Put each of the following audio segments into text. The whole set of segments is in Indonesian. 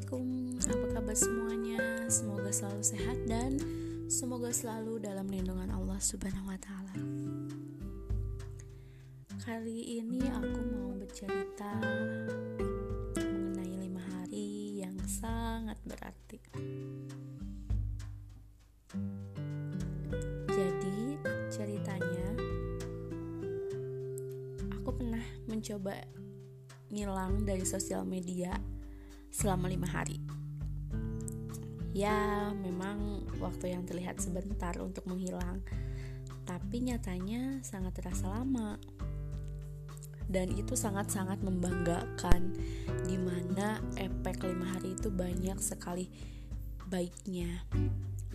Assalamualaikum, apa kabar semuanya? Semoga selalu sehat dan semoga selalu dalam lindungan Allah Subhanahu wa Ta'ala. Kali ini aku mau bercerita mengenai lima hari yang sangat berarti. Jadi, ceritanya aku pernah mencoba ngilang dari sosial media selama lima hari. Ya, memang waktu yang terlihat sebentar untuk menghilang, tapi nyatanya sangat terasa lama. Dan itu sangat-sangat membanggakan, di mana efek lima hari itu banyak sekali baiknya.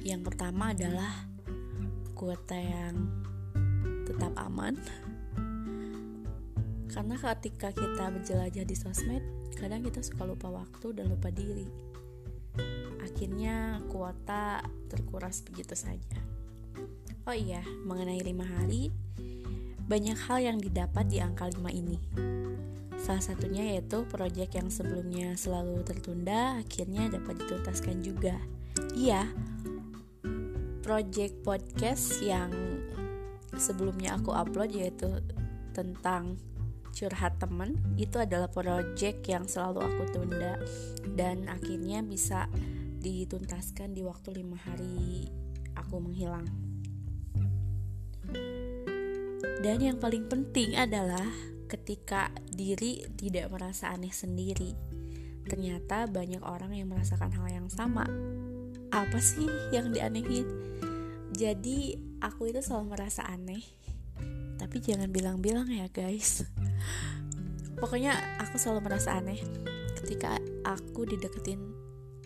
Yang pertama adalah kuota yang tetap aman, karena ketika kita berjelajah di sosmed, kadang kita suka lupa waktu dan lupa diri. Akhirnya kuota terkuras begitu saja. Oh iya, mengenai lima hari, banyak hal yang didapat di angka 5 ini. Salah satunya yaitu proyek yang sebelumnya selalu tertunda akhirnya dapat dituntaskan juga. Iya, proyek podcast yang sebelumnya aku upload yaitu tentang curhat temen itu adalah project yang selalu aku tunda dan akhirnya bisa dituntaskan di waktu lima hari aku menghilang. Dan yang paling penting adalah ketika diri tidak merasa aneh sendiri. Ternyata banyak orang yang merasakan hal yang sama. Apa sih yang dianehin? Jadi aku itu selalu merasa aneh. Tapi jangan bilang-bilang ya guys. Pokoknya aku selalu merasa aneh ketika aku dideketin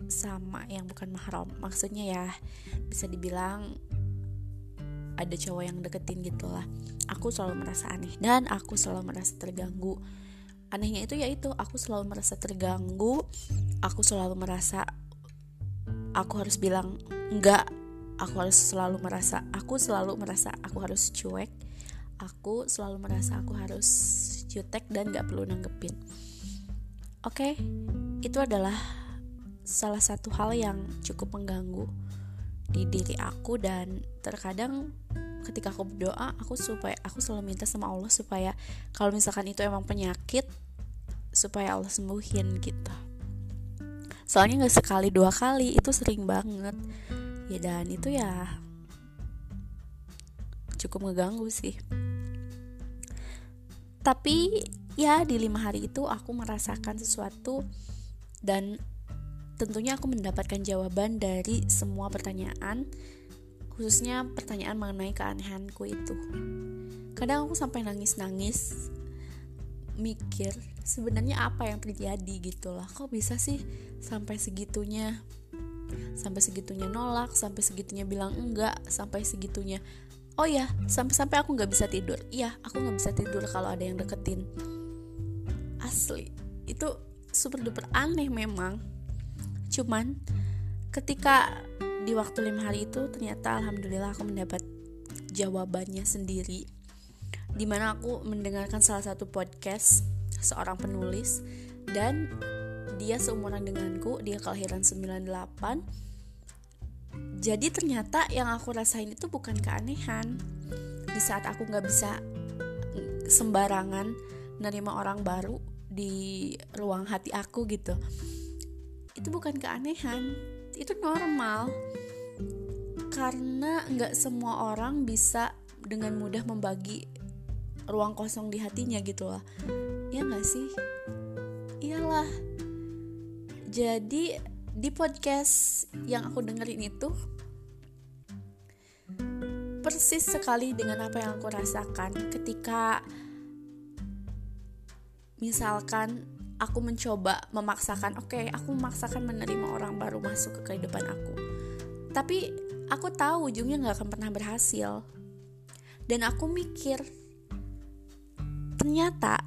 sama yang bukan mahram. Maksudnya ya bisa dibilang ada cowok yang deketin gitulah. Aku selalu merasa aneh dan aku selalu merasa terganggu. Anehnya itu yaitu aku selalu merasa terganggu. Aku selalu merasa aku harus bilang enggak. Aku harus selalu merasa aku selalu merasa aku harus cuek aku selalu merasa aku harus jutek dan gak perlu nanggepin. Oke, okay, itu adalah salah satu hal yang cukup mengganggu di diri aku dan terkadang ketika aku berdoa aku supaya aku selalu minta sama Allah supaya kalau misalkan itu emang penyakit supaya Allah sembuhin gitu. Soalnya nggak sekali dua kali itu sering banget. Ya dan itu ya cukup ngeganggu sih tapi ya di lima hari itu aku merasakan sesuatu dan tentunya aku mendapatkan jawaban dari semua pertanyaan khususnya pertanyaan mengenai keanehanku itu. Kadang aku sampai nangis-nangis mikir sebenarnya apa yang terjadi gitu lah kok bisa sih sampai segitunya? Sampai segitunya nolak sampai segitunya bilang enggak sampai segitunya oh ya sampai-sampai aku nggak bisa tidur. Iya aku nggak bisa tidur kalau ada yang deketin. Asli itu super duper aneh memang. Cuman ketika di waktu lima hari itu ternyata alhamdulillah aku mendapat jawabannya sendiri. Di mana aku mendengarkan salah satu podcast seorang penulis dan dia seumuran denganku dia kelahiran 98 jadi ternyata yang aku rasain itu bukan keanehan. Di saat aku nggak bisa sembarangan nerima orang baru di ruang hati aku gitu itu bukan keanehan. Itu normal. Karena nggak semua orang bisa dengan mudah membagi ruang kosong di hatinya gitu loh. Ya nggak sih? Iyalah. Jadi di podcast yang aku dengerin itu persis sekali dengan apa yang aku rasakan. Ketika misalkan aku mencoba memaksakan oke okay, aku memaksakan menerima orang baru masuk ke kehidupan aku. Tapi aku tahu ujungnya nggak akan pernah berhasil. Dan aku mikir ternyata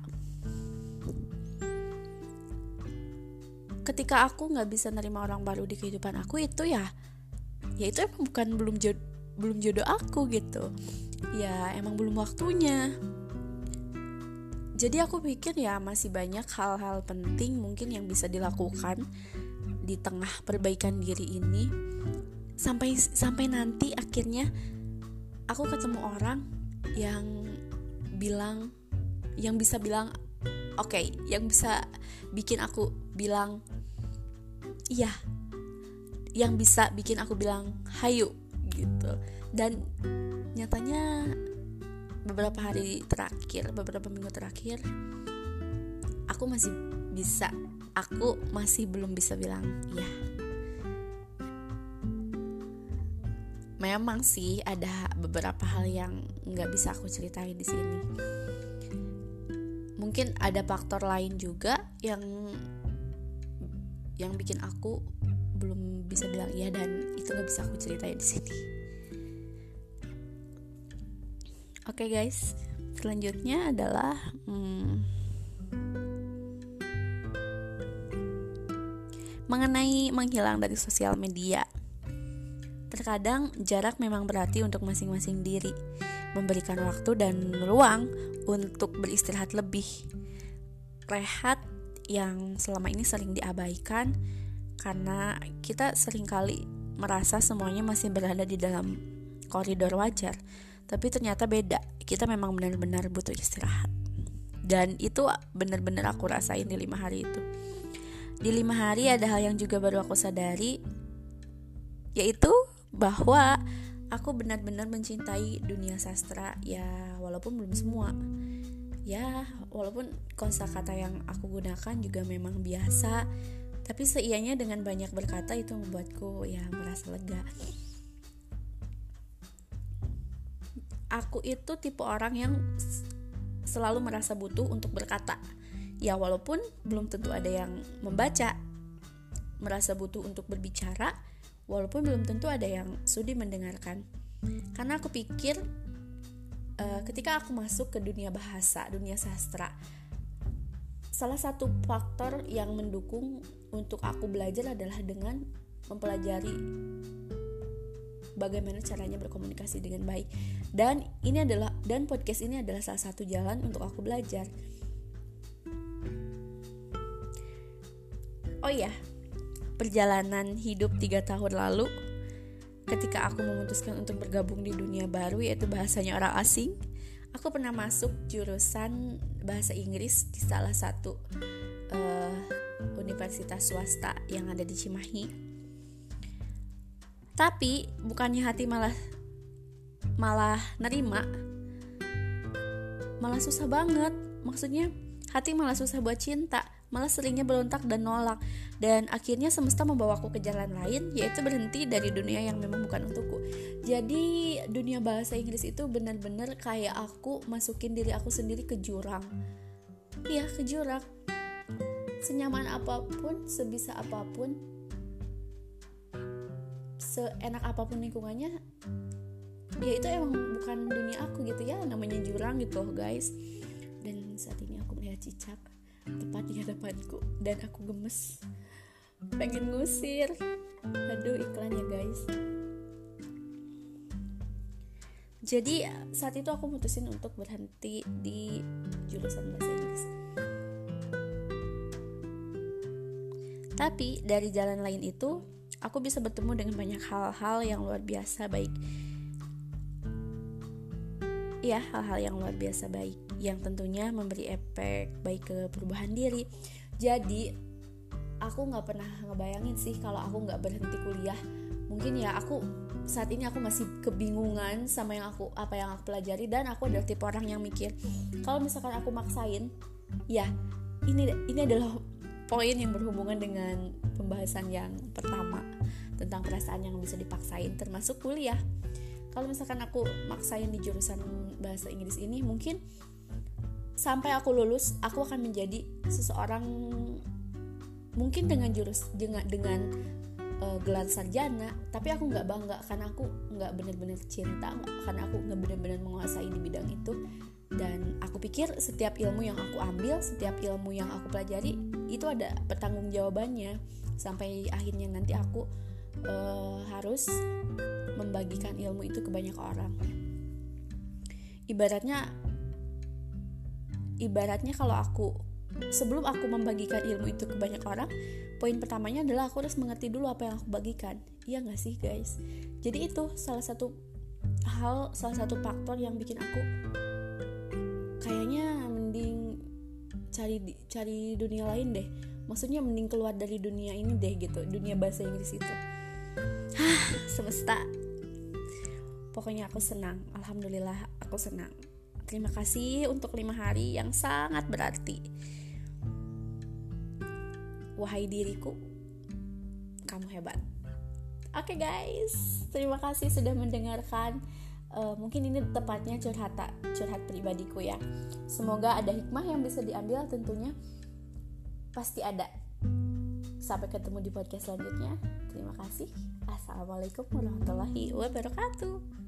ketika aku nggak bisa nerima orang baru di kehidupan aku itu ya ya itu bukan belum jodoh belum jodoh aku gitu. Ya emang belum waktunya. Jadi aku pikir ya masih banyak hal-hal penting mungkin yang bisa dilakukan di tengah perbaikan diri ini. Sampai sampai nanti akhirnya aku ketemu orang yang bilang yang bisa bilang oke okay, yang bisa bikin aku bilang iya. Yang bisa bikin aku bilang hayu gitu. Dan nyatanya beberapa hari terakhir beberapa minggu terakhir aku masih bisa aku masih belum bisa bilang ya memang sih ada beberapa hal yang nggak bisa aku ceritain di sini. Mungkin ada faktor lain juga yang yang bikin aku belum bisa bilang iya dan itu nggak bisa aku ceritain di sini. Oke okay guys. Selanjutnya adalah hmm, mengenai menghilang dari sosial media. Terkadang jarak memang berarti untuk masing-masing diri memberikan waktu dan ruang untuk beristirahat lebih. Rehat yang selama ini sering diabaikan karena kita sering kali merasa semuanya masih berada di dalam koridor wajar, tapi ternyata beda. Kita memang benar-benar butuh istirahat. Dan itu benar-benar aku rasain di lima hari itu. Di lima hari ada hal yang juga baru aku sadari, yaitu bahwa aku benar-benar mencintai dunia sastra ya walaupun belum semua ya walaupun kosakata yang aku gunakan juga memang biasa tapi seianya dengan banyak berkata itu membuatku ya merasa lega. Aku itu tipe orang yang selalu merasa butuh untuk berkata. Ya walaupun belum tentu ada yang membaca merasa butuh untuk berbicara walaupun belum tentu ada yang sudi mendengarkan. Karena aku pikir uh, ketika aku masuk ke dunia bahasa dunia sastra salah satu faktor yang mendukung untuk aku belajar adalah dengan mempelajari bagaimana caranya berkomunikasi dengan baik. Dan ini adalah dan podcast ini adalah salah satu jalan untuk aku belajar. Oh iya perjalanan hidup tiga tahun lalu ketika aku memutuskan untuk bergabung di dunia baru yaitu bahasanya orang asing aku pernah masuk jurusan bahasa Inggris di salah satu uh, universitas swasta yang ada di Cimahi. Tapi bukannya hati malah malah nerima malah susah banget. Maksudnya hati malah susah buat cinta malah seringnya berontak dan nolak. Dan akhirnya semesta membawaku ke jalan lain yaitu berhenti dari dunia yang memang bukan untukku. Jadi dunia bahasa Inggris itu benar-benar kayak aku masukin diri aku sendiri ke jurang. Iya ke jurang. Senyaman apa pun sebisa apa pun seenak apa pun lingkungannya ya itu emang bukan dunia aku gitu ya namanya jurang gitu guys. Dan saat ini aku melihat cicak tepat di hadapanku. Dan aku gemes. Pengen ngusir. Aduh iklan ya guys. Jadi saat itu aku mutusin untuk berhenti di jurusan bahasa Inggris. Tapi dari jalan lain itu aku bisa bertemu dengan banyak hal-hal yang luar biasa baik ya hal-hal yang luar biasa baik yang tentunya memberi efek baik ke perubahan diri. Jadi aku nggak pernah ngebayangin sih kalau aku nggak berhenti kuliah. Mungkin ya aku saat ini aku masih kebingungan sama yang aku apa yang aku pelajari dan aku adalah tipe orang yang mikir kalau misalkan aku maksain ya ini ini adalah poin yang berhubungan dengan pembahasan yang pertama tentang perasaan yang bisa dipaksain termasuk kuliah kalau misalkan aku maksain di jurusan bahasa Inggris ini mungkin sampai aku lulus aku akan menjadi seseorang mungkin dengan jurus dengan dengan uh, gelar sarjana tapi aku nggak bangga karena aku nggak benar-benar cinta karena aku nggak benar-benar menguasai di bidang itu. Dan aku pikir setiap ilmu yang aku ambil setiap ilmu yang aku pelajari itu ada pertanggung jawabannya. Sampai akhirnya nanti aku uh, harus membagikan ilmu itu ke banyak orang. Ibaratnya ibaratnya kalau aku sebelum aku membagikan ilmu itu ke banyak orang poin pertamanya adalah aku harus mengerti dulu apa yang aku bagikan. Iya gak sih guys? Jadi itu salah satu hal salah satu faktor yang bikin aku kayaknya mending cari cari dunia lain deh. Maksudnya mending keluar dari dunia ini deh gitu dunia bahasa Inggris itu semesta. Pokoknya aku senang. Alhamdulillah aku senang. Terima kasih untuk lima hari yang sangat berarti. Wahai diriku kamu hebat. Oke okay guys. Terima kasih sudah mendengarkan. Uh, mungkin ini tepatnya curhat curhat pribadiku ya. Semoga ada hikmah yang bisa diambil tentunya. Pasti ada sampai ketemu di podcast selanjutnya. Terima kasih. Assalamualaikum warahmatullahi wabarakatuh